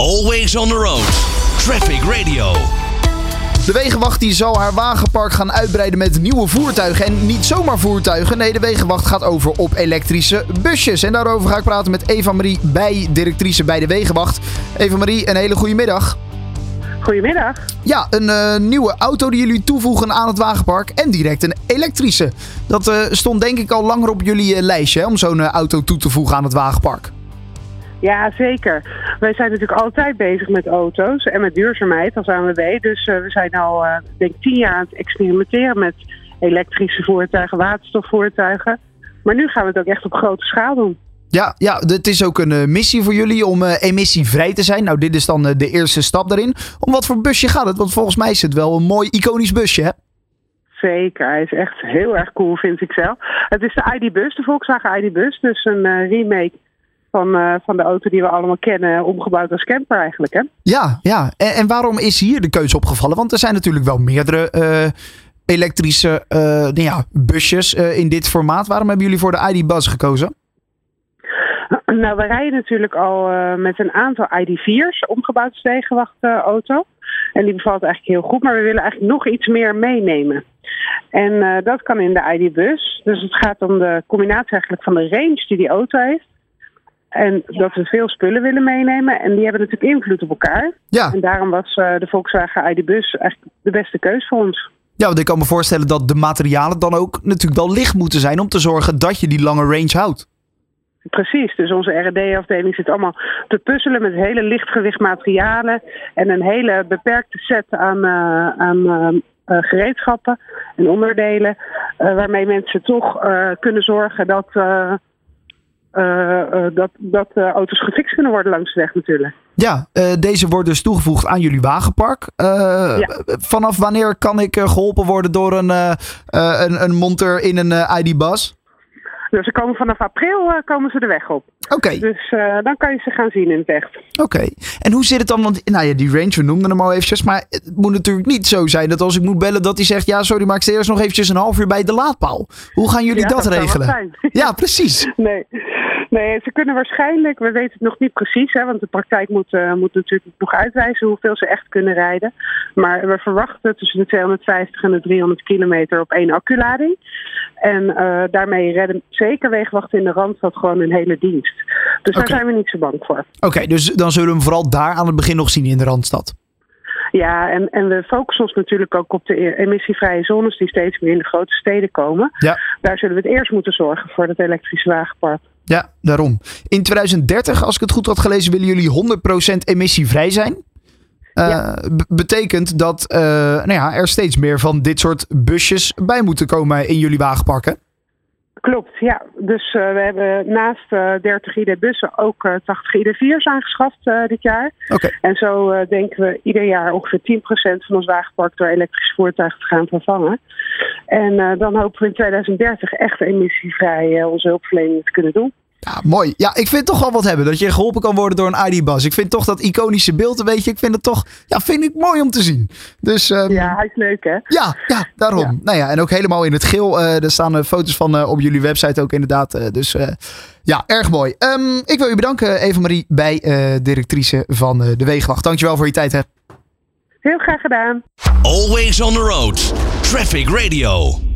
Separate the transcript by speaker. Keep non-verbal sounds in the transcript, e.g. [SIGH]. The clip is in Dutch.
Speaker 1: Always on the road. Traffic Radio.
Speaker 2: De Wegenwacht die zal haar wagenpark gaan uitbreiden met nieuwe voertuigen. En niet zomaar voertuigen. Nee, de Wegenwacht gaat over op elektrische busjes. En daarover ga ik praten met Eva-Marie Bij, directrice bij de Wegenwacht. Eva-Marie, een hele goede middag.
Speaker 3: Goedemiddag.
Speaker 2: Ja, een eh, nieuwe auto die jullie toevoegen aan het wagenpark. En direct een elektrische. Dat eh, stond denk ik al langer op jullie eh, lijstje hè, om zo'n auto toe te voegen aan het wagenpark.
Speaker 3: Ja, zeker. Wij zijn natuurlijk altijd bezig met auto's en met duurzaamheid als ANWB. Dus we zijn al, denk ik, tien jaar aan het experimenteren met elektrische voertuigen, waterstofvoertuigen. Maar nu gaan we het ook echt op grote schaal doen.
Speaker 2: Ja, ja, het is ook een uh, missie voor jullie om uh, emissievrij te zijn. Nou, dit is dan uh, de eerste stap daarin. Om wat voor busje gaat het? Want volgens mij is het wel een mooi iconisch busje, hè?
Speaker 3: Zeker, hij is echt heel erg cool, vind ik zelf. Het is de ID-bus, de Volkswagen ID-bus. Dus een remake van, van de auto die we allemaal kennen, omgebouwd als camper eigenlijk, hè?
Speaker 2: Ja, ja. En, en waarom is hier de keuze opgevallen? Want er zijn natuurlijk wel meerdere elektrische nou ja, busjes in dit formaat. Waarom hebben jullie voor de ID-bus gekozen? [CLEARS THROAT]
Speaker 3: Nou, we rijden natuurlijk al met een aantal ID4's, omgebouwd stegenwachte auto. En die bevalt eigenlijk heel goed, maar we willen eigenlijk nog iets meer meenemen. En uh, dat kan in de ID-bus. Dus het gaat om de combinatie eigenlijk van de range die die auto heeft. En dat we veel spullen willen meenemen. En die hebben natuurlijk invloed op elkaar.
Speaker 2: Ja.
Speaker 3: En daarom was uh, de Volkswagen ID-bus eigenlijk de beste keus voor ons.
Speaker 2: Ja, want ik kan me voorstellen dat de materialen dan ook natuurlijk wel licht moeten zijn om te zorgen dat je die lange range houdt.
Speaker 3: Precies, dus onze R&D-afdeling zit allemaal te puzzelen met hele lichtgewicht materialen en een hele beperkte set aan, uh, aan uh, gereedschappen en onderdelen, waarmee mensen toch kunnen zorgen dat, dat, dat auto's gefixt kunnen worden langs de weg natuurlijk.
Speaker 2: Ja, deze wordt dus toegevoegd aan jullie wagenpark. Ja. Vanaf wanneer kan ik geholpen worden door een, een, een monteur in een ID-bus?
Speaker 3: Dus ze komen vanaf april uh, komen ze de weg op.
Speaker 2: Oké.
Speaker 3: Dus uh, dan kan je ze gaan zien in het echt.
Speaker 2: Oké. En hoe zit het dan? Want nou ja, die range, we noemden hem al eventjes. Maar het moet natuurlijk niet zo zijn dat als ik moet bellen dat hij zegt... Ja, sorry, maar ik sta eerst nog eventjes een half uur bij de laadpaal. Hoe gaan jullie
Speaker 3: ja,
Speaker 2: dat,
Speaker 3: dat
Speaker 2: regelen? Ja, precies. [LAUGHS]
Speaker 3: nee. Nee, ze kunnen waarschijnlijk, we weten het nog niet precies, hè, want de praktijk moet, uh, moet natuurlijk nog uitwijzen hoeveel ze echt kunnen rijden. Maar we verwachten tussen de 250 en de 300 kilometer op één acculading. En uh, daarmee redden zeker wegenwachten in de Randstad gewoon een hele dienst. Dus daar zijn we niet zo bang voor.
Speaker 2: Oké, okay, dus dan zullen we hem vooral daar aan het begin nog zien in de Randstad.
Speaker 3: Ja, en, en we focussen ons natuurlijk ook op de emissievrije zones die steeds meer in de grote steden komen.
Speaker 2: Ja.
Speaker 3: Daar zullen we het eerst moeten zorgen voor het elektrische wagenpark.
Speaker 2: Ja, daarom. In 2030, als ik het goed had gelezen, willen jullie 100% emissievrij zijn. Uh,
Speaker 3: Ja.
Speaker 2: Betekent dat uh, nou ja, er steeds meer van dit soort busjes bij moeten komen in jullie wagenparken?
Speaker 3: Klopt, ja. Dus uh, we hebben naast 30 ID-bussen ook 80 ID4's aangeschaft dit jaar.
Speaker 2: Okay.
Speaker 3: En zo denken we ieder jaar ongeveer 10% van ons wagenpark door elektrische voertuigen te gaan vervangen. En dan hopen we in 2030 echt emissievrij onze hulpverlening te kunnen doen.
Speaker 2: Ja, mooi. Ja, ik vind toch wel wat hebben. Dat je geholpen kan worden door een ID-bus. Ik vind toch dat iconische beeld een beetje. Ik vind het toch. Ja, vind ik mooi om te zien. Dus, um,
Speaker 3: ja, hij is leuk, hè?
Speaker 2: Ja, ja daarom. Ja. Nou ja, en ook helemaal in het geel. Uh, er staan uh, foto's van uh, op jullie website ook inderdaad. Uh, dus ja, erg mooi. Um, ik wil je bedanken, Eva-Marie, bij directrice van de Weegwacht. Dankjewel voor je tijd, hè.
Speaker 3: Heel graag gedaan.
Speaker 1: Always on the road. Traffic Radio.